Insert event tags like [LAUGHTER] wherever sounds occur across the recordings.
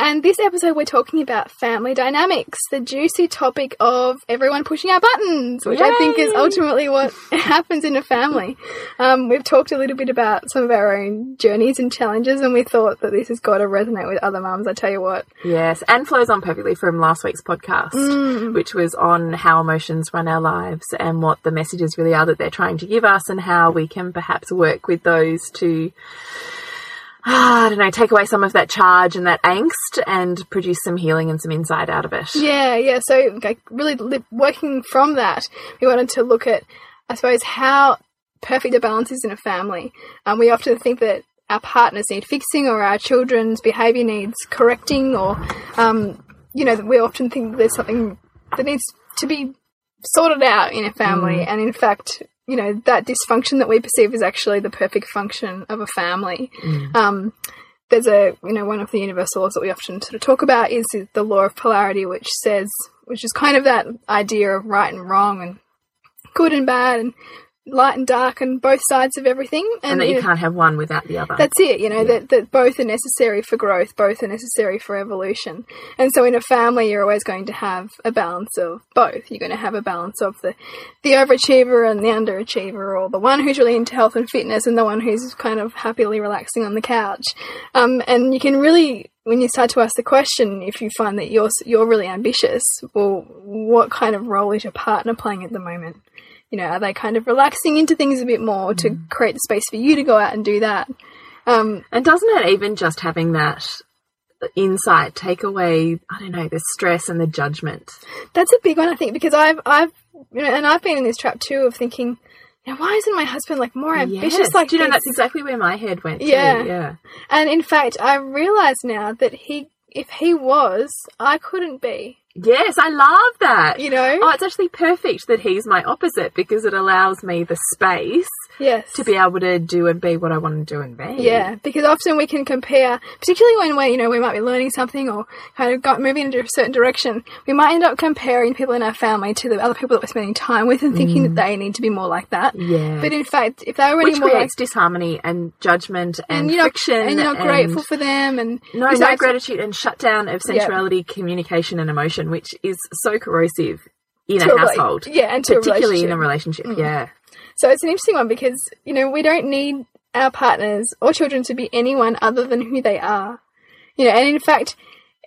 And this episode, we're talking about family dynamics, the juicy topic of everyone pushing our buttons, which I think is ultimately what [LAUGHS] happens in a family. Um, we've talked a little bit about some of our own journeys and challenges, and we thought that this has got to resonate with other mums. I tell you what. Yes, and flows on perfectly from last week's podcast, which was on how emotions run our lives and what the messages really are that they're trying to give us and how we can perhaps work with those to, ah, I don't know, take away some of that charge and that angst and produce some healing and some insight out of it. Yeah, yeah. So, like, really li- working from that, we wanted to look at, I suppose, how perfect a balance is in a family. Um, we often think that our partners need fixing or our children's behaviour needs correcting, or, um, you know, we often think there's something that needs to be sorted out in a family. And in fact, you know, that dysfunction that we perceive is actually the perfect function of a family. Um, there's a you know one of the universal laws that we often sort of talk about is the law of polarity which says which is kind of that idea of right and wrong and good and bad and light and dark and both sides of everything And that you know, can't have one without the other. that's it you know that, that both are necessary for growth both are necessary for evolution. And so in a family you're always going to have a balance of both. You're going to have a balance of the the overachiever and the underachiever or the one who's really into health and fitness and the one who's kind of happily relaxing on the couch. Um, and you can really when you start to ask the question if you find that you're you're really ambitious well what kind of role is your partner playing at the moment you know are they kind of relaxing into things a bit more to create the space for you to go out and do that um, And doesn't it even just having that insight take away, I don't know, the stress and the judgment? That's a big one, I think, because I've, I've, you know, and I've been in this trap too of thinking, you know, why isn't my husband like more ambitious Yes. like Do you know that's exactly where my head went? Yeah. Too. Yeah. And in fact, I realise now that he, if he was, I couldn't be. Yes, I love that. You know? Oh, it's actually perfect that he's my opposite because it allows me the space Yes. to be able to do and be what I want to do and be. Yeah, because often we can compare, particularly when we, you know, we might be learning something or kind of got moving into a certain direction. We might end up comparing people in our family to the other people that we're spending time with and thinking that they need to be more like that. Mm. Yeah. But in fact, if they were any Which more like disharmony and judgment and, and you're not, friction. and you're not grateful for them, and No, no gratitude and shutdown of sensuality, communication, and emotion, which is so corrosive in To a household. yeah, and to a particularly in a relationship. relationship. Yeah. So it's an interesting one because you know we don't need our partners or children to be anyone other than who they are. You know, and in fact,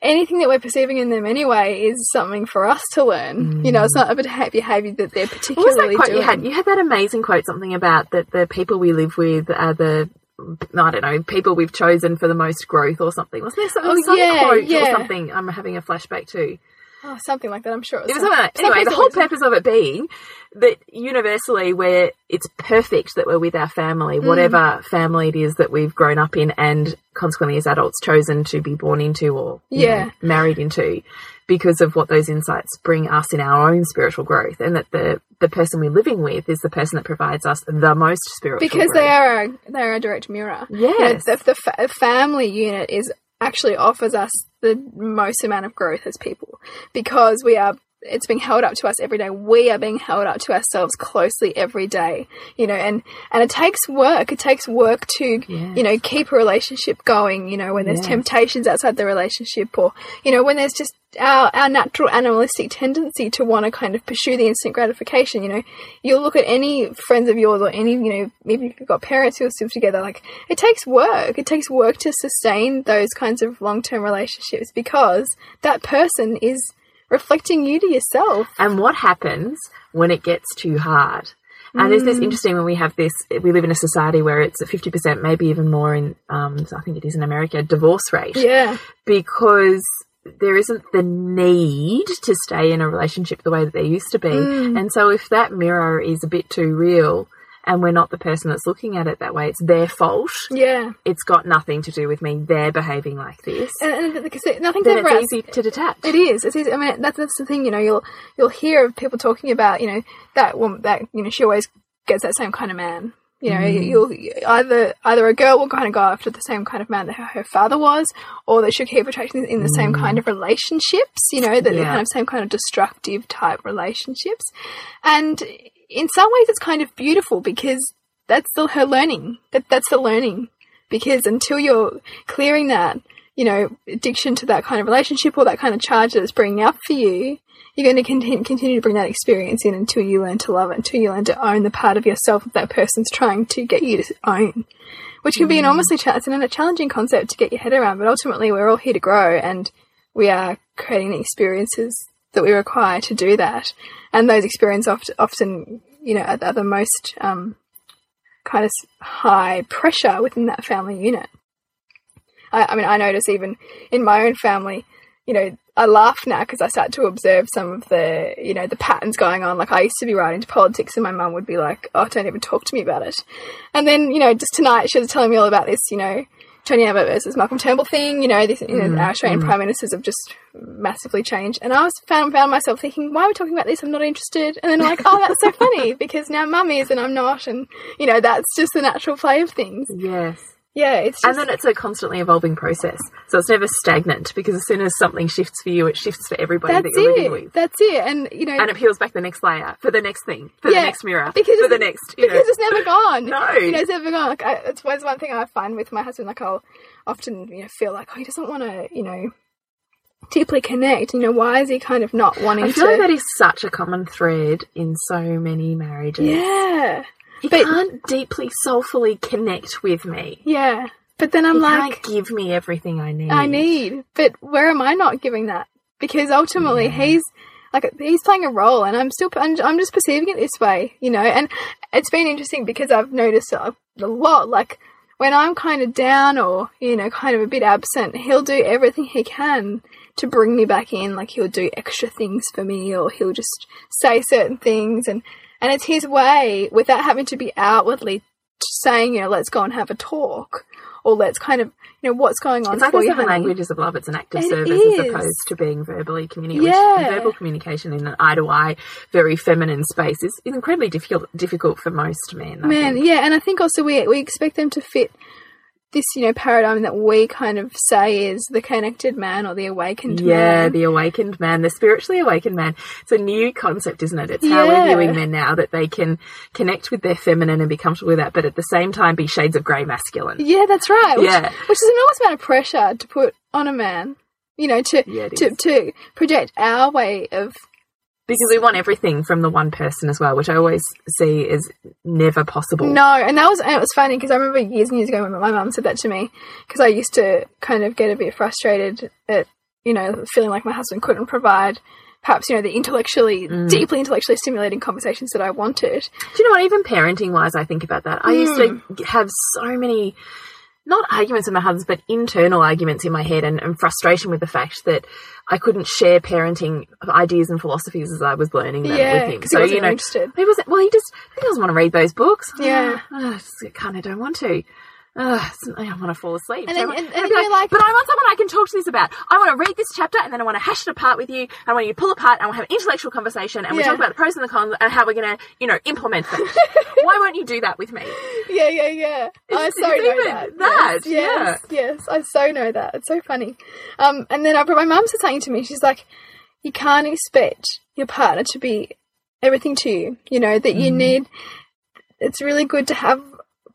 anything that we're perceiving in them anyway is something for us to learn. You know, it's not a beha- behavior that they're What was particularly that quote doing. you had? You had that amazing quote, something about that the people we live with are the I don't know, people we've chosen for the most growth or something. Wasn't there Oh, some yeah, quote yeah. or something I'm having a flashback to? Oh, something like that. I'm sure it was. It was something like, anyway, the whole purpose of it being that universally where it's perfect that we're with our family, Mm. whatever family it is that we've grown up in and consequently as adults chosen to be born into or Yeah. know, married into because of what those insights bring us in our own spiritual growth and that the the person we're living with is the person that provides us the most spiritual because growth. they are a, they're a direct mirror. You know, Yes. the, the fa- family unit is actually offers us the most amount of growth as people because we are it's being held up to us every day. We are being held up to ourselves closely every day you know and and it takes work. It takes work to you know keep a relationship going you know when there's temptations outside the relationship or you know when there's just our, our natural animalistic tendency to want to kind of pursue the instant gratification you know. You'll look at any friends of yours or any you know maybe if you've got parents who are still together like it takes work. It takes work to sustain those kinds of long-term relationships because that person is reflecting you to yourself and what happens when it gets too hard. And there's this Mm. interesting when we have this, we live in a society where it's at 50%, maybe even more in, um, I think it is in America, divorce rate. yeah Because there isn't the need to stay in a relationship the way that there used to be. Mm. And so if that mirror is a bit too real and we're not the person that's looking at it that way, it's their fault. yeah It's got nothing to do with me. They're behaving like this. and, and because nothing's then ever it's easy to detach. It is. It's easy. I mean, that's that's the thing. You know, you'll you'll hear of people talking about, you know, that woman that you know she always gets that same kind of man. You know, mm. you'll either either a girl will kind of go after the same kind of man that her, her father was, or that she'll keep attracting in the same kind mm. of relationships. You know, that the Yeah. kind of same kind of destructive type relationships. And in some ways, it's kind of beautiful because that's the, her learning. That that's the learning. Because until you're clearing that, you know, addiction to that kind of relationship or that kind of charge that it's bringing up for you, you're going to continue, continue to bring that experience in until you learn to love it, until you learn to own the part of yourself that that person's trying to get you to own. Which can be mm. enormously it's a challenging concept to get your head around, but ultimately we're all here to grow and we are creating the experiences that we require to do that. And those experiences oft, often, you know, are the most um, kind of high pressure within that family unit. I, I mean, I notice even in my own family, you know, I laugh now because I start to observe some of the, you know, the patterns going on. Like I used to be right into politics, and my mum would be like, "Oh, don't even talk to me about it." And then, you know, just tonight she was telling me all about this, you know, Tony Abbott versus Malcolm Turnbull thing. You know, this, you know, our Australian mm. prime ministers have just massively changed. And I was found found myself thinking, "Why are we talking about this? I'm not interested." And then I'm like, "Oh, that's so [LAUGHS] funny because now mum is and I'm not," and you know, that's just the natural play of things. Yes. Yeah, it's just And then it's a constantly evolving process. So it's never stagnant because as soon as something shifts for you, it shifts for everybody that's that you're living it. with. That's it. And you know, And it peels back the next layer for the next thing, for Yeah, the next mirror, because for the next, you know. because it's never gone. [LAUGHS] No. you know, it's never gone. Like, I, it's always one thing I find with my husband. Like, I'll often, you know, feel like, oh, he doesn't want to, you know, deeply connect. You know, why is he kind of not wanting I feel to? like that is such a common thread in so many marriages. yeah, You but- can't deeply, soulfully connect with me. yeah. But then I'm You like, can't give me everything I need. I need. But where am I not giving that? Because ultimately, he's like he's playing a role, and I'm still I'm, I'm just perceiving it this way, you know. And it's been interesting because I've noticed a lot. Like when I'm kind of down or you know kind of a bit absent, he'll do everything he can to bring me back in. Like he'll do extra things for me, or he'll just say certain things, and and it's his way without having to be outwardly saying, you know, let's go and have a talk. Or let's kind of, you know, what's going on It's like for the you, languages of love. It's an act of It service is. as opposed to being verbally communicating. Yeah. Verbal communication in an eye to eye, very feminine space is incredibly difficult difficult for most men. I Man, think. yeah, and I think also we we expect them to fit this, you know, paradigm that we kind of say is the connected man or the awakened Yeah, man. Yeah, the awakened man, the spiritually awakened man. It's a new concept, isn't it? It's how we're viewing men now that they can connect with their feminine and be comfortable with that, but at the same time be shades of grey masculine. yeah, that's right. Which, Yeah. which is an enormous amount of pressure to put on a man. You know, to Yeah, to is. to project our way of Because we want everything from the one person as well, which I always see as never possible. No, and that was and it was funny because I remember years and years ago when my mum said that to me because I used to kind of get a bit frustrated at you know feeling like my husband couldn't provide perhaps you know the intellectually Mm. deeply intellectually stimulating conversations that I wanted. Do you know what? Even parenting wise, I think about that. I used Mm. to have so many, not arguments with my husband, but internal arguments in my head and, and frustration with the fact that I couldn't share parenting ideas and philosophies as I was learning them Yeah, with him. So, wasn't you know, interested. he wasn't, well, he just, he doesn't want to read those books. Yeah. Ah, I just kind of don't want to. Ugh, I want to fall asleep. And then- So- and- and I'd then be you're like- but I want someone I can talk to this about. I want to read this chapter and then I want to hash it apart with you. I want you to pull apart and we'll have an intellectual conversation and we Yeah. talk about the pros and the cons and how we're going to, you know, implement them. [LAUGHS] Why won't you do that with me? Yeah, yeah, yeah. I so know that. that, yes, yes, yes, I so know that. It's so funny. Um, and then I, but my mum said something to me. She's like, "You can't expect your partner to be everything to you. You know that Mm-hmm. you need. It's really good to have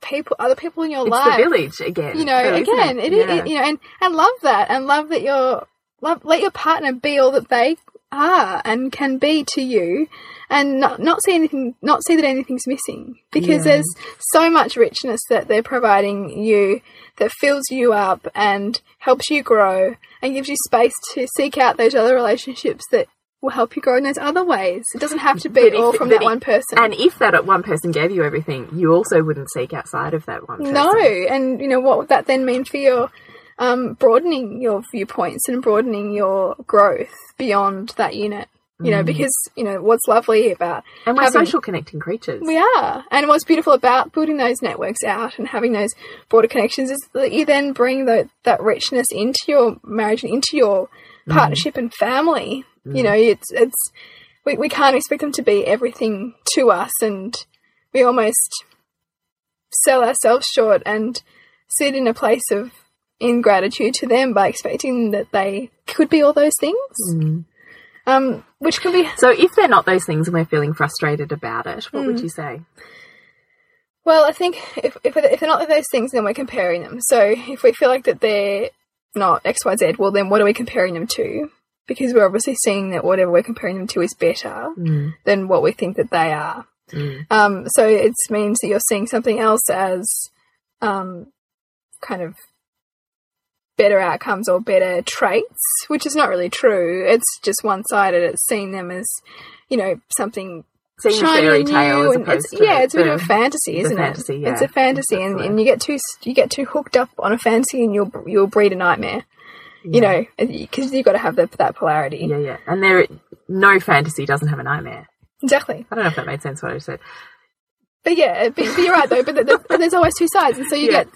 people, other people in your It's life. the village again. You know, isn't again, it is. Yeah. It, you know, and and love that, and love that your love. Let your partner be all that they are and can be to you, and not not see anything, not see that anything's missing because Yeah. there's so much richness that they're providing you that fills you up and helps you grow and gives you space to seek out those other relationships that will help you grow in those other ways. It doesn't have to be if- all from that if- one person. And if that one person gave you everything, you also wouldn't seek outside of that one person. No, and you know what would that then mean for your um, broadening your viewpoints and broadening your growth beyond that unit. You know, because you know what's lovely about Mm. And we're having- social connecting creatures. we are, and what's beautiful about building those networks out and having those broader connections is that you then bring the, that richness into your marriage and into your Mm. partnership and family. You know, it's it's we we can't expect them to be everything to us, and we almost sell ourselves short and sit in a place of ingratitude to them by expecting that they could be all those things. Mm. Um, which can be So if they're not those things and we're feeling frustrated about it, what Mm. would you say? Well, I think if, if, if they're not those things, then we're comparing them. So if we feel like that they're not X, Y, Z, well, then what are we comparing them to? Because we're obviously seeing that whatever we're comparing them to is better Mm. than what we think that they are. Mm. Um, so it means that you're seeing something else as um, kind of better outcomes or better traits, which is not really true. It's just one sided. It's seeing them as, you know, something Seeing shiny fairy and tale and it's, to yeah, it's a bit of a fantasy, isn't fantasy, it? yeah. It's a fantasy, and, and you get too you get too hooked up on a fantasy, and you'll you'll breed a nightmare. You know, because you've got to have the, that polarity. Yeah, yeah. And there, no fantasy doesn't have a nightmare. Exactly. I don't know if that made sense what I said. But yeah, but, but you're right though. But, th but there's always two sides, and so you Yeah. get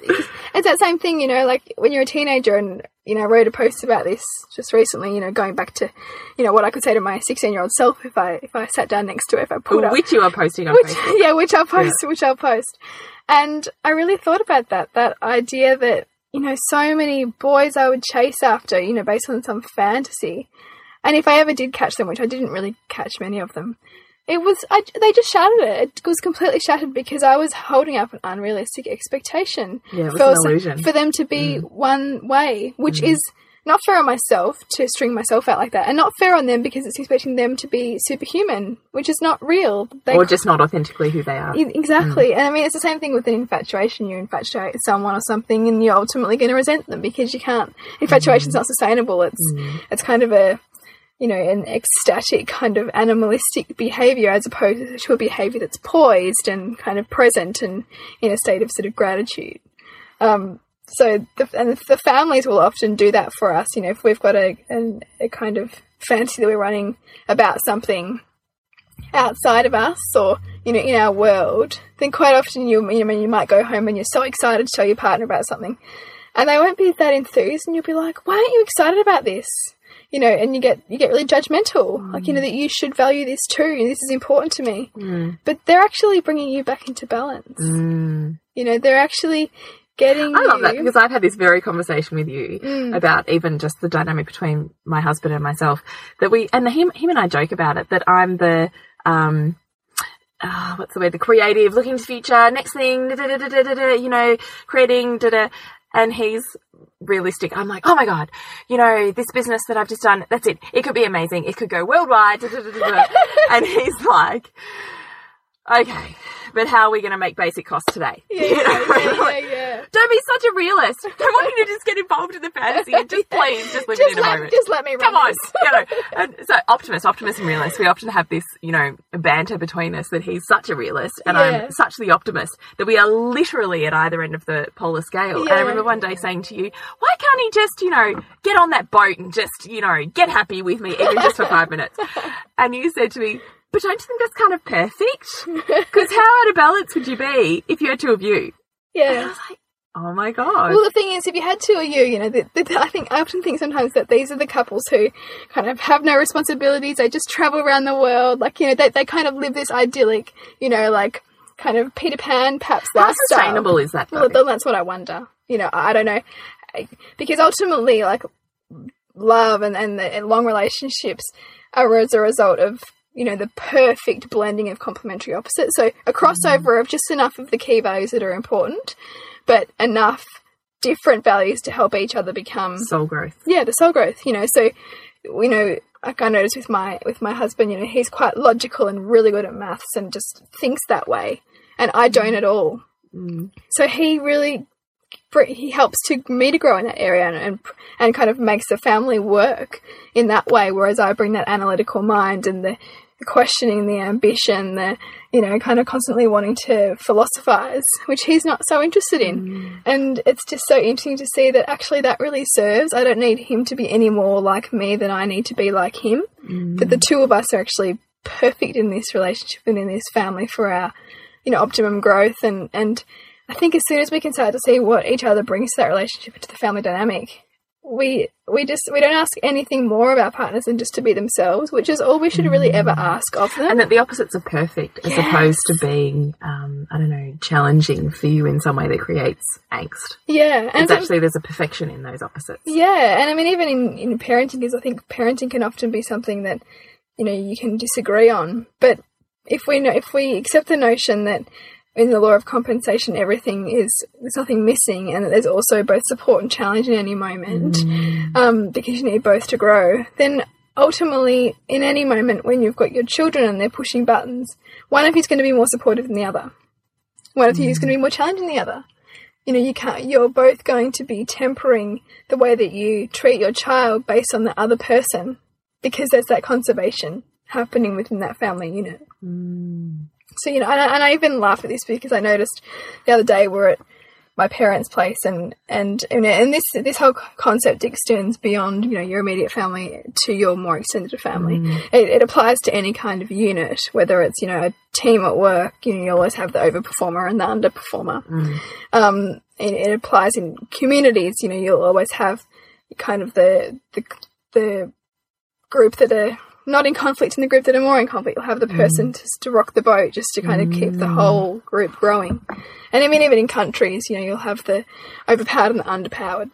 it's that same thing. You know, like when you're a teenager, and you know, I wrote a post about this just recently. You know, going back to, you know, what I could say to my 16 year old self if I if I sat down next to it, if I pulled up Which you are posting on which Facebook. yeah, which I'll post, which I'll post. And I really thought about that, that idea that, you know, so many boys I would chase after, you know, based on some fantasy. And if I ever did catch them, which I didn't really catch many of them, it was, I, they just shattered it. It was completely shattered because I was holding up an unrealistic expectation Yeah, for, an some- illusion. for them to be mm. one way, which mm. is not fair on myself to string myself out like that, and not fair on them because it's expecting them to be superhuman, which is not real. They or just not authentically who they are. Exactly. Mm. And I mean, it's the same thing with an infatuation. You infatuate someone or something and you're ultimately going to resent them because you can't, infatuation's mm. not sustainable. It's, mm. it's kind of a, you know, an ecstatic kind of animalistic behavior as opposed to a behavior that's poised and kind of present and in a state of sort of gratitude. Um, so the, and the families will often do that for us. You know, if we've got a, a, a kind of fantasy that we're running about something outside of us or you know in our world, then quite often you you know you might go home and you're so excited to tell your partner about something, and they won't be that enthused, and you'll be like, "Why aren't you excited about this?" You know, and you get you get really judgmental, like you know that you should value this too. This is important to me, but they're actually bringing you back into balance. Mm. You know, they're actually getting. I love that because I've had this very conversation with you Mm. about even just the dynamic between my husband and myself. That we and him him and I joke about it that I'm the um ah, what's the word the creative looking to future next thing da, da, da, da, da, da, da, you know creating da, da, and he's realistic. I'm like, oh my god, you know this business that I've just done. That's it. It could be amazing. It could go worldwide. [LAUGHS] And he's like, okay, but how are we going to make basic costs today? yeah, You know? yeah, yeah, [LAUGHS] yeah, yeah. Don't be such a realist. I want you to just get involved in the fantasy and just [LAUGHS] please, just leave Just in a let, moment. just let me run Come on, you know. And so optimist, optimist, and realist. We often have this, you know, banter between us that he's such a realist and Yeah. I'm such the optimist that we are literally at either end of the polar scale. And I remember one day saying to you, "Why can't he just, you know, get on that boat and just, you know, get happy with me even just for five minutes?" [LAUGHS] And you said to me. But don't you think that's kind of perfect? [LAUGHS] Because how out of balance would you be if you had two of you? Yeah. like, oh my god. Well, the thing is, if you had two of you, you know, the, the, I think I often think sometimes that these are the couples who kind of have no responsibilities. They just travel around the world, like you know, they they kind of live this idyllic, you know, like kind of Peter Pan, perhaps How sustainable is that? Well, though? then that's what I wonder. You know, I don't know, because ultimately, like love and and, the, and long relationships are as a result of you know the perfect blending of complementary opposites. So a crossover of just enough of the key values that are important, but enough different values to help each other become Soul growth. yeah the soul growth you know so you know like i noticed with my with my husband you know he's quite logical and really good at maths and just thinks that way and i don't at all Mm. so he really he helps to me to grow in that area and, and and kind of makes the family work in that way whereas i bring that analytical mind and the, the questioning the ambition the you know kind of constantly wanting to philosophize which he's not so interested in. Mm. And it's just so interesting to see that actually that really serves. I don't need him to be any more like me than i need to be like him. That the mm. two of us are actually perfect in this relationship and in this family for our you know optimum growth. And and I think as soon as we can start to see what each other brings to that relationship and to the family dynamic, we we just we don't ask anything more of our partners than just to be themselves, which is all we should really ever ask of them. And that the opposites are perfect as opposed to being, um, I don't know, challenging for you in some way that creates angst. yeah, and It's so- actually, there's a perfection in those opposites. Yeah, and I mean, even in, in parenting, because I think parenting can often be something that you know you can disagree on. But if we know, if we accept the notion that in the law of compensation, everything is there's nothing missing, and that there's also both support and challenge in any moment, um, because you need both to grow, then ultimately, in any moment when you've got your children and they're pushing buttons, one of you's going to be more supportive than the other. One of you is going to be more challenging than the other. You know you can't you're both going to be tempering the way that you treat your child based on the other person because there's that conservation happening within that family unit so you know and I, and I even laugh at this because I noticed the other day we're at my parents' place and and you know, and this this whole concept extends beyond you know your immediate family to your more extended family. It, it applies to any kind of unit, whether it's you know a team at work. You know you always have the overperformer and the underperformer. Um, it, it applies in communities. You know you'll always have kind of the the the group that are not in conflict in the group that are more in conflict. You'll have the mm. person to, to rock the boat just to kind of keep the mm. whole group growing. And I mean, even in countries, you know, you'll have the overpowered and the underpowered.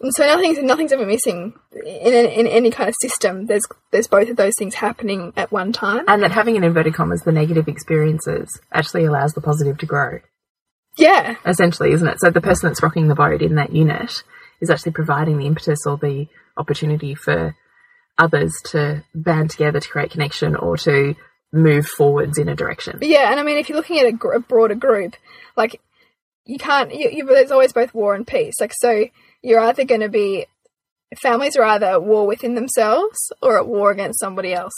And so nothing's nothing's ever missing in in, in any kind of system. There's there's both of those things happening at one time. And that having in inverted commas the negative experiences actually allows the positive to grow, Yeah, essentially, isn't it? So the person that's rocking the boat in that unit is actually providing the impetus or the opportunity for others to band together to create connection or to move forwards in a direction. yeah. And I mean, if you're looking at a, a broader group, like you can't. You, you, there's always both war and peace. Like so, you're either going to be families are either at war within themselves or at war against somebody else.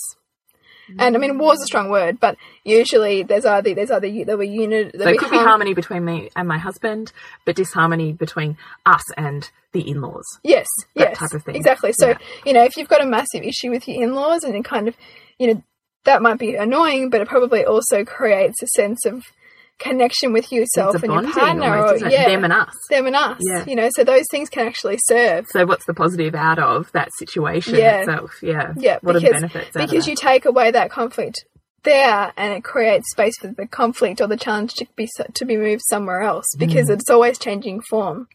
And I mean, mm. war is a strong word, but usually there's either there's either there were unit. There'll it could be harmony between me and my husband, but disharmony between us and the in-laws. Yes, that yes, type of thing. Exactly. So Yeah. you know, if you've got a massive issue with your in-laws, and it kind of, you know, that might be annoying, but it probably also creates a sense of connection with yourself and your partner, almost, or yeah, Them and us. them and us. Yeah. You know, so those things can actually serve. So what's the positive out of that situation Yeah. itself? Yeah. Yeah, What because, are the benefits? because you take away that conflict there, and it creates space for the conflict or the challenge to be to be moved somewhere else Mm. because it's always changing form.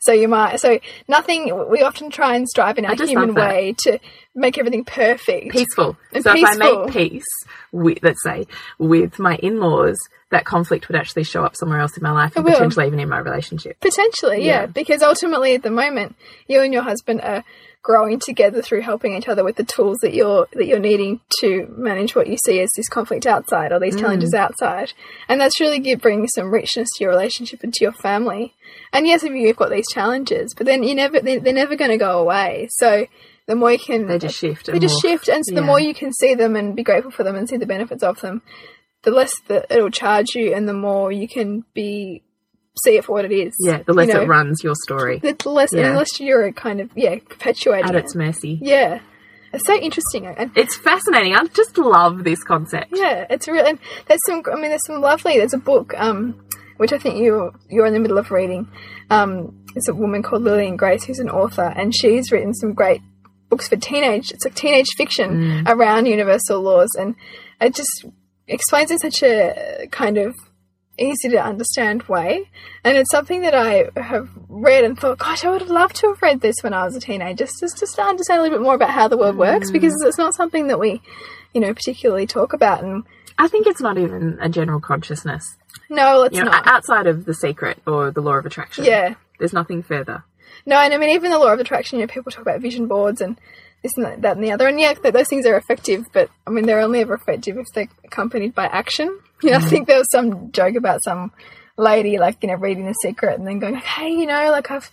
So you might so nothing. We often try and strive in our human way to make everything perfect. peaceful. And so if I make peace with, let's say, with my in-laws, that conflict would actually show up somewhere else in my life and will. potentially even in my relationship. Potentially, yeah. Yeah. Because ultimately, at the moment, you and your husband are growing together through helping each other with the tools that you're that you're needing to manage what you see as this conflict outside or these Mm. challenges outside, and that's really give, bringing some richness to your relationship and to your family. And yes, if you've got these challenges, but then you never they're, they're never going to go away. So the more you can, They just shift. they just shift, and so the more you can see them and be grateful for them and see the benefits of them, the less that it'll charge you, and the more you can be see it for what it is. Yeah, the less you know? it runs your story the less Yeah. unless you're kind of yeah perpetuating at it. its mercy. Yeah, it's so interesting. And It's fascinating. I just love this concept. yeah, it's real. And there's some. I mean, there's some lovely. There's a book um, which I think you you're in the middle of reading. Um, it's a woman called Lillian Grace who's an author, and she's written some great books for teenage. It's like teenage fiction mm. around universal laws, and it just explains in such a kind of easy to understand way. And it's something that I have read and thought, gosh, I would have loved to have read this when I was a teenager, just, just, to understand a little bit more about how the world works, mm. because it's not something that we, you know, particularly talk about. And I think it's not even a general consciousness. no, it's You know, not. outside of the secret or the law of attraction. Yeah. There's nothing further. No, and I mean, even the law of attraction, you know, people talk about vision boards and this and that, that and the other. And yeah, those things are effective, but I mean, they're only ever effective if they're accompanied by action. [LAUGHS] You know, I think there was some joke about some lady, like, you know, reading The Secret and then going, hey, you know, like, I've.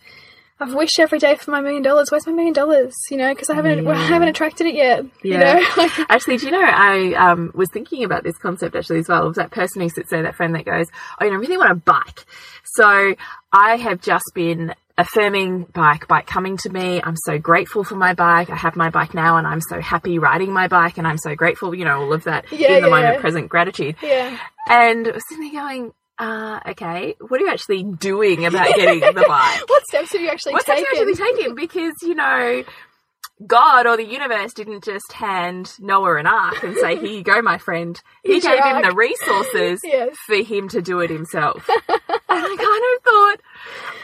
I've wished every day for my million dollars. Where's my million dollars? You know, because I haven't, well, I haven't attracted it yet. You know, [LAUGHS] Actually, do you know, I um, was thinking about this concept actually as well. It was that person who sits there, that friend that goes, Oh, you know, I really want a bike. So I have just been affirming bike, bike coming to me. I'm so grateful for my bike. I have my bike now and I'm so happy riding my bike and I'm so grateful, you know, all of that Yeah, in the yeah. moment present gratitude. yeah, And I was sitting there going, uh, okay, what are you actually doing about getting the [LAUGHS] bike? what steps have you actually what steps taken? have you actually taken? Because, you know, God or the universe didn't just hand Noah an ark and say, Here you go, my friend. [LAUGHS] He gave him the resources [LAUGHS] Yes. for him to do it himself. and I kind of thought,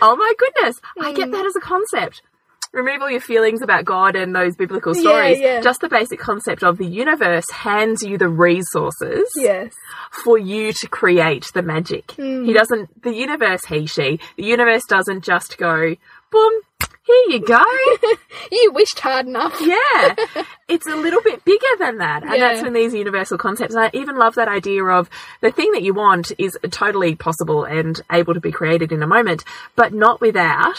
Oh my goodness, I Hmm. get that as a concept. Remove all your feelings about God and those biblical stories. yeah. Just the basic concept of the universe hands you the resources Yes. for you to create the magic. Hmm. He doesn't, the universe, he, she, the universe doesn't just go, boom, here you go. [LAUGHS] You wished hard enough. yeah. [LAUGHS] It's a little bit bigger than that. And that's when these universal concepts, I even love that idea of the thing that you want is totally possible and able to be created in a moment, but not without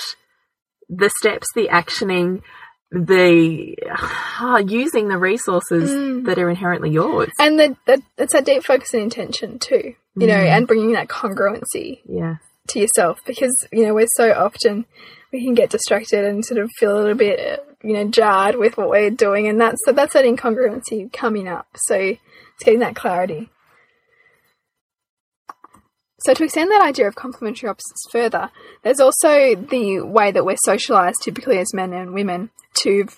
the steps, the actioning, the ah, using the resources Mm. that are inherently yours. And the, the, it's that deep focus and intention too, you know, and bringing that congruency Yeah. to yourself because, you know, we're so often, we can get distracted and sort of feel a little bit, you know, jarred with what we're doing. And that's, that's that incongruency coming up. So it's getting that clarity. So to extend that idea of complementary opposites further, there's also the way that we're socialized typically as men and women to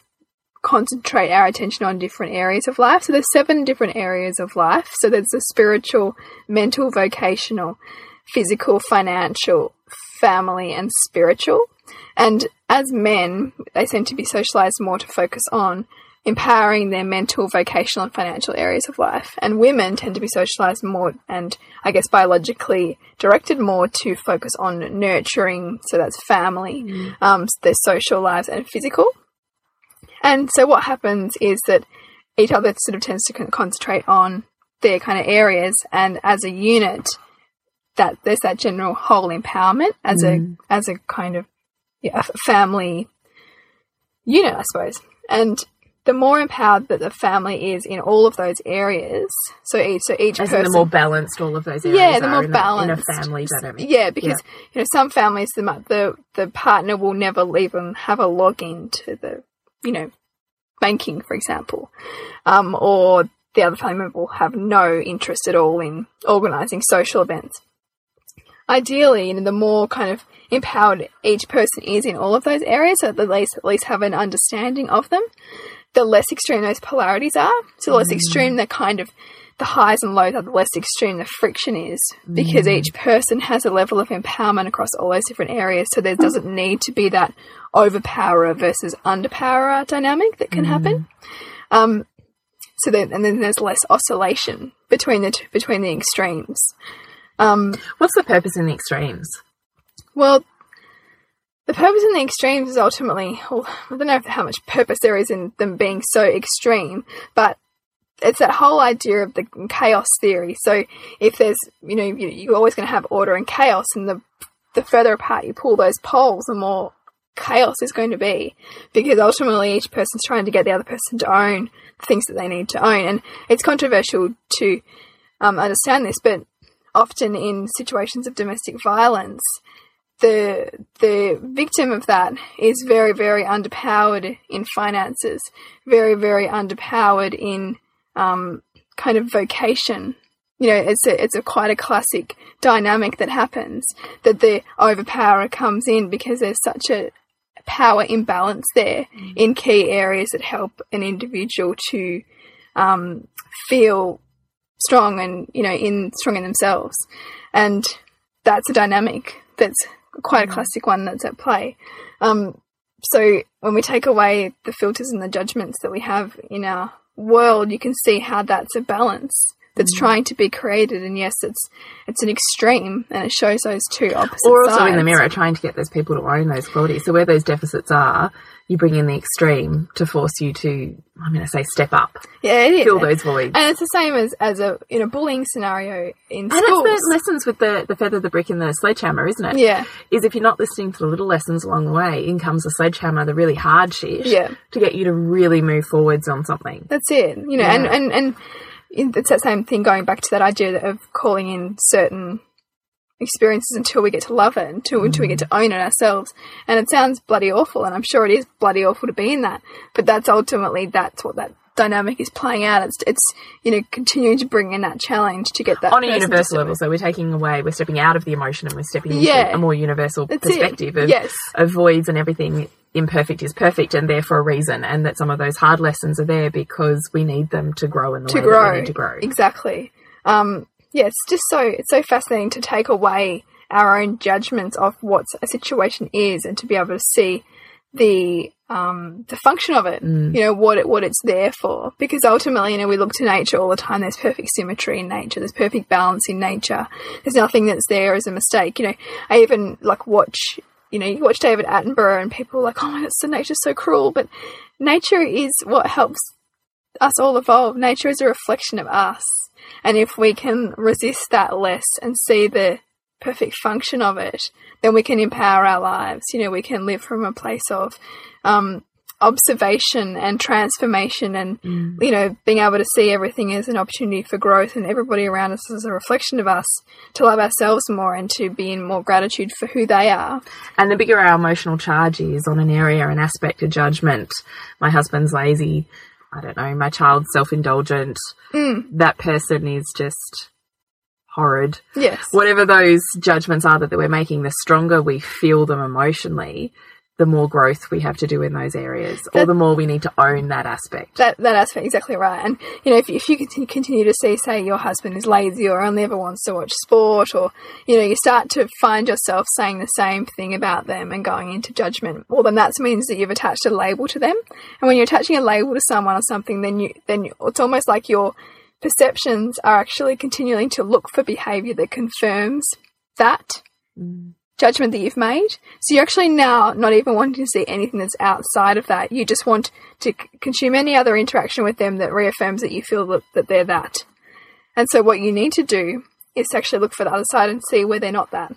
concentrate our attention on different areas of life. So there's seven different areas of life. So there's the spiritual, mental, vocational, physical, financial, family, and spiritual. And as men, they seem to be socialized more to focus on empowering their mental, vocational, and financial areas of life. And women tend to be socialized more and, I guess, biologically directed more to focus on nurturing. So that's family, um, their social lives, and physical. And so what happens is that each other sort of tends to concentrate on their kind of areas, and as a unit, that there's that general whole empowerment as a as a kind of yeah, family unit, I suppose. And the more empowered that the family is in all of those areas, so each so each As person the more balanced all of those areas yeah, the are more in, balanced A, in a family dynamic. Yeah, because you know some families the the the partner will never even have a login to the you know banking, for example, um, or the other family member will have no interest at all in organising social events. Ideally, you know, the more kind of empowered each person is in all of those areas, so that at least at least have an understanding of them, the less extreme those polarities are. So the less mm. extreme the kind of the highs and lows are, the less extreme the friction is, because mm. each person has a level of empowerment across all those different areas. So there doesn't need to be that overpowerer versus underpowerer dynamic that can happen. Mm. Um, so then, and then there's less oscillation between the t- between the extremes. Um, What's the purpose in the extremes? well, the purpose in the extremes is ultimately, well, I don't know if- how much purpose there is in them being so extreme, but it's that whole idea of the chaos theory. So if there's, you know, you- you're always going to have order and chaos, and the the further apart you pull those poles, the more chaos is going to be, because ultimately each person's trying to get the other person to own the things that they need to own, and it's controversial to um, understand this, but often in situations of domestic violence, the the victim of that is very very underpowered in finances, very very underpowered in um, kind of vocation. You know, it's a it's a quite a classic dynamic that happens that the overpowerer comes in because there's such a power imbalance there in key areas that help an individual to um, feel strong and you know in strong in themselves. And that's a dynamic that's quite a classic one that's at play. Um, so when we take away the filters and the judgments that we have in our world you can see how that's a balance that's trying to be created. And yes it's it's an extreme and it shows those two opposite Or also in the mirror, trying to get those people to own those qualities. So where those deficits are, you bring in the extreme to force you to, I'm going to say, step up, yeah it is fill those voids. and it's the same as as a in a bullying scenario in And schools it's the lessons with the, the feather, the brick, and the sledgehammer, isn't it? yeah Is if you're not listening to the little lessons along the way, in comes the sledgehammer, the really hard shit, Yeah. to get you to really move forwards on something. That's it. You know, and, and, and it's that same thing going back to that idea of calling in certain experiences until we get to love it, until, until we get to own it ourselves. And it sounds bloody awful, and I'm sure it is bloody awful to be in that. But that's ultimately, that's what that dynamic is playing out. It's it's you know continuing to bring in that challenge to get that on a universal level. So we're taking away, we're stepping out of the emotion and we're stepping into a more universal That's it. perspective of, Yes. of voids and everything imperfect is perfect and there for a reason. And that some of those hard lessons are there because we need them to grow in the to way grow. need to grow. Exactly. Um, yeah, it's just so it's so fascinating to take away our own judgments of what a situation is and to be able to see the um, the function of it. Mm. You know what it what it's there for. Because ultimately, you know, we look to nature all the time. There's perfect symmetry in nature. There's perfect balance in nature. There's nothing that's there as a mistake. You know, I even like watch. You know, you watch David Attenborough, and people are like, "Oh my God, so nature's so cruel," but nature is what helps us all evolve. Nature is a reflection of us. And if we can resist that less and see the perfect function of it, then we can empower our lives. You know, we can live from a place of um, observation and transformation and, you know, being able to see everything as an opportunity for growth and everybody around us as a reflection of us to love ourselves more and to be in more gratitude for who they are. And the bigger our emotional charge is on an area, an aspect of judgment, my husband's lazy, I don't know, my child's self indulgent, hmm. that person is just horrid. Yes. Whatever those judgments are that we're making, the stronger we feel them emotionally, the more growth we have to do in those areas, or the more we need to own that aspect. that that aspect exactly right. And you know, if if you continue, continue to see, say, your husband is lazy or only ever wants to watch sport, or you know, you start to find yourself saying the same thing about them and going into judgment. Well, then that means that you've attached a label to them. And when you're attaching a label to someone or something, then you then you, it's almost like your perceptions are actually continuing to look for behavior that confirms that mm. Judgment that you've made. So you're actually now not even wanting to see anything that's outside of that. You just want to c- consume any other interaction with them that reaffirms that you feel that, that they're that. And so what you need to do is to actually look for the other side and see where they're not that.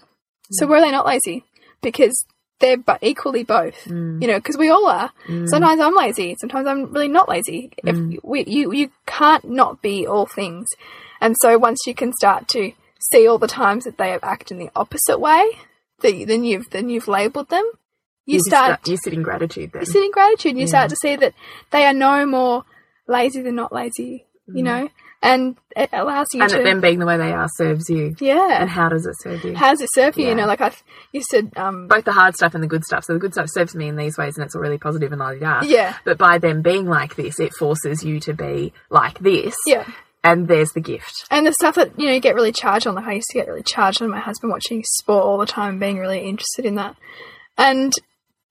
So mm. where are they not lazy? Because they're but equally both. Mm. You know, because we all are. Mm. Sometimes I'm lazy. Sometimes I'm really not lazy. If we, you you can't not be all things. And so once you can start to see all the times that they act in the opposite way, that then you've then you've labelled them. You, You start you sit in gratitude then. you sit in gratitude and you start to see that they are no more lazy than not lazy. You know, and it allows you and to them being the way they are serves you. yeah. And how does it serve you? how does it serve you? Yeah. You know, like I, you said, um, Both the hard stuff and the good stuff. So the good stuff serves me in these ways, and it's all really positive and la da. Yeah. But by them being like this, it forces you to be like this. yeah. And there's the gift. And the stuff that, you know, you get really charged on, like I used to get really charged on my husband watching sport all the time, being really interested in that. And,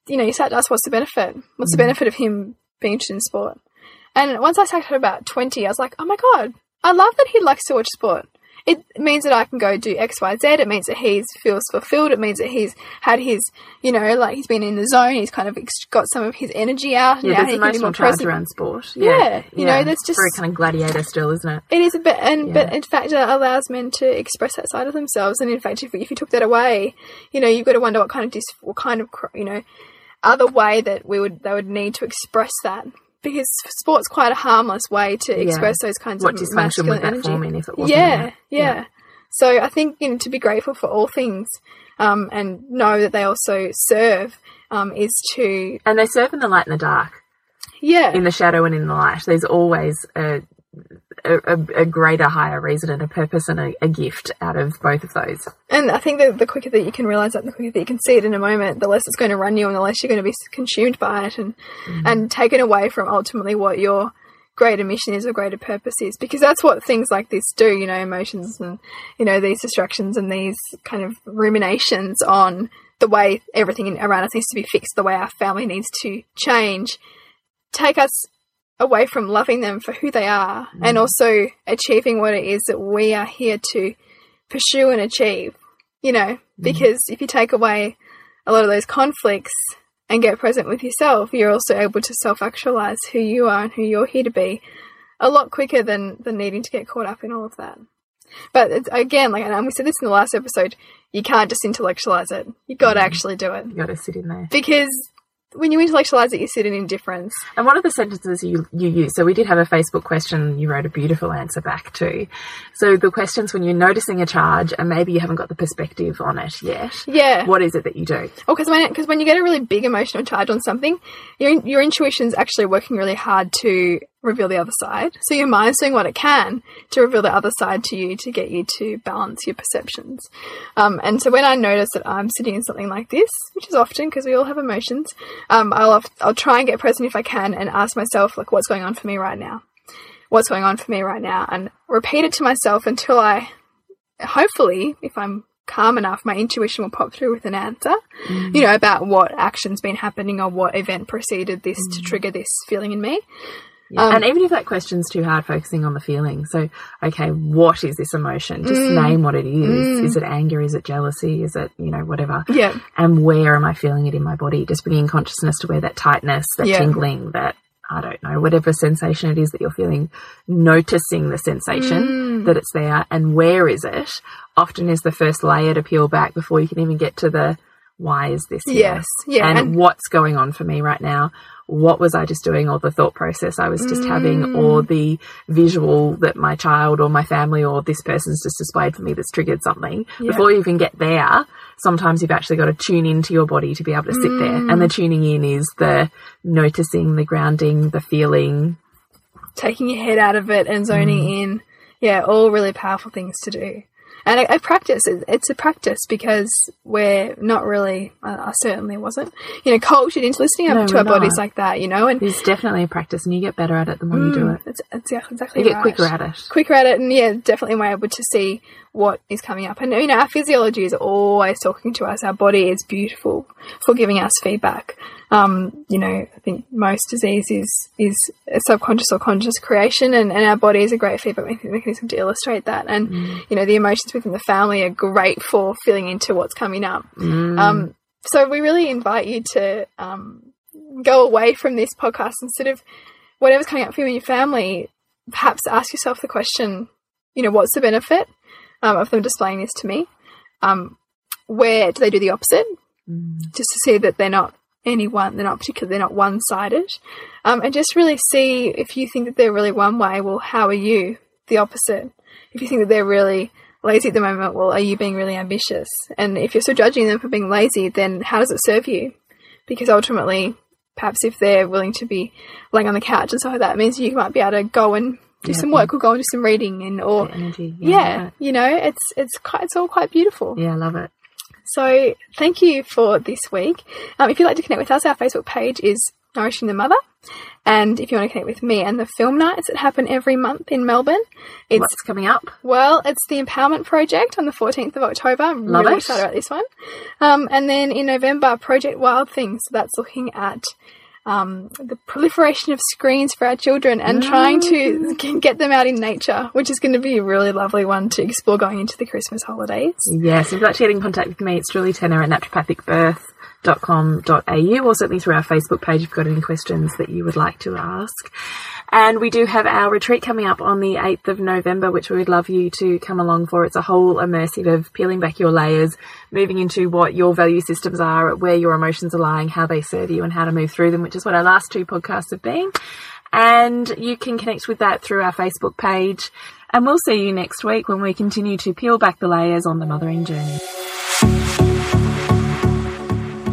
you know, you start to ask, what's the benefit? What's the mm-hmm. benefit of him being interested in sport? And once I started at about 20, I was like, oh my God, I love that he likes to watch sport. It means that I can go do X, Y, Z. It means that he feels fulfilled. It means that he's had his, you know, like he's been in the zone. He's kind of ex- got some of his energy out. Yeah, now there's he can be emotional more charge present. around sport. Yeah, you know, that's just- very kind of gladiator still, isn't it? It is a bit, and but in fact, it allows men to express that side of themselves. And in fact, if, if you took that away, you know, you've got to wonder what kind of dis, what kind of you know, other way that we would they would need to express that because sport's quite a harmless way to express those kinds What of masculine energy. form in if it wasn't? yeah, there? yeah, So I think you know to be grateful for all things, um, and know that they also serve, um, is to And they serve in the light and the dark, yeah, in the shadow and in the light. There's always a a, a, greater, higher reason and a purpose and a, a gift out of both of those. And I think that the quicker that you can realize that, the quicker that you can see it in a moment, the less it's going to run you, and the less you're going to be consumed by it, and mm-hmm. and taken away from ultimately what your greater mission is or greater purpose is. Because that's what things like this do. You know, emotions and you know these distractions and these kind of ruminations on the way everything around us needs to be fixed, the way our family needs to change, take us away from loving them for who they are, mm. and also achieving what it is that we are here to pursue and achieve. You know, mm. because if you take away a lot of those conflicts and get present with yourself, you're also able to self actualize who you are and who you're here to be a lot quicker than, than needing to get caught up in all of that. But it's, again, like, and we said this in the last episode, you can't just intellectualize it. You got to mm. actually do it. You got to sit in there. Because when you intellectualize it, you sit in indifference. And one of the sentences you, you use? So we did have a Facebook question. You wrote a beautiful answer back to. So the questions when you're noticing a charge and maybe you haven't got the perspective on it yet. Yeah. What is it that you do? Oh, because when because when you get a really big emotional charge on something, your your intuition's actually working really hard to reveal the other side. So your mind's doing what it can to reveal the other side to you to get you to balance your perceptions. Um, and so when I notice that I'm sitting in something like this, which is often because we all have emotions, um, I'll I'll try and get present if I can and ask myself like, what's going on for me right now? What's going on for me right now? And repeat it to myself until I, hopefully, if I'm calm enough, my intuition will pop through with an answer, mm. you know, about what action's been happening or what event preceded this mm. to trigger this feeling in me. Yeah. Um, and even if that question's too hard, focusing on the feeling. So, okay, what is this emotion? Just mm, name what it is. Mm. Is it anger? Is it jealousy? Is it, you know, whatever? Yeah. And where am I feeling it in my body? Just bringing consciousness to where that tightness, that yeah. tingling, that, I don't know, whatever sensation it is that you're feeling, noticing the sensation mm. that it's there and where is it often is the first layer to peel back before you can even get to the why is this here? Yes. Yeah. And, and, what's going on for me right now? What was I just doing or the thought process I was just mm. having or the visual that my child or my family or this person's just displayed for me that's triggered something. Yeah. Before you can get there, sometimes you've actually got to tune into your body to be able to sit mm. there. And the tuning in is the noticing, the grounding, the feeling. Taking your head out of it and zoning mm. in. Yeah, all really powerful things to do and I, I practice. It's a practice because we're not really. I, I certainly wasn't, you know, cultured into listening no, to our not. bodies like that. You know, and it's definitely a practice, and you get better at it the more mm, you do mm, it. It's, it's exactly. You get right. quicker at it. Quicker at it, and yeah, definitely we're able to see what is coming up. And you know, our physiology is always talking to us. Our body is beautiful for giving us feedback. Um, you know, I think most disease is is a subconscious or conscious creation, and, and our body is a great feedback mechanism to illustrate that. And mm. you know, the emotions within the family are great for filling into what's coming up. Mm. Um, so we really invite you to um, go away from this podcast instead of whatever's coming up for you and your family. Perhaps ask yourself the question, you know, what's the benefit? um, of them displaying this to me. Um, where do they do the opposite? Mm. Just to see that they're not any one, they're not particular, they're not one sided. Um, and just really see if you think that they're really one way, well, how are you the opposite? If you think that they're really lazy at the moment, well, are you being really ambitious? And if you're still judging them for being lazy, then how does it serve you? Because ultimately, perhaps if they're willing to be laying on the couch and stuff like that, it means you might be able to go and do yeah, some work or go and do some reading and or energy. Yeah, yeah you know, it's it's quite it's all quite beautiful. Yeah, I love it. So thank you for this week. Um, if you'd like to connect with us, our Facebook page is Nourishing the Mother. And if you want to connect with me and the film nights that happen every month in Melbourne, it's What's coming up. Well, it's the Empowerment Project on the 14th of October. I'm Love really it. excited about this one. Um, and then in November, Project Wild Things. So that's looking at um, the proliferation of screens for our children and trying to mm. [LAUGHS] get them out in nature, which is going to be a really lovely one to explore going into the Christmas holidays. Yes, if you'd like to get in contact with me, it's Julie Tenner at naturopathicbirth.com.au or certainly through our Facebook page if you've got any questions that you would like to ask. And we do have our retreat coming up on the 8th of November, which we would love you to come along for. It's a whole immersive of peeling back your layers, moving into what your value systems are, where your emotions are lying, how they serve you, and how to move through them, which is what our last two podcasts have been. And you can connect with that through our Facebook page. And we'll see you next week when we continue to peel back the layers on the mothering journey.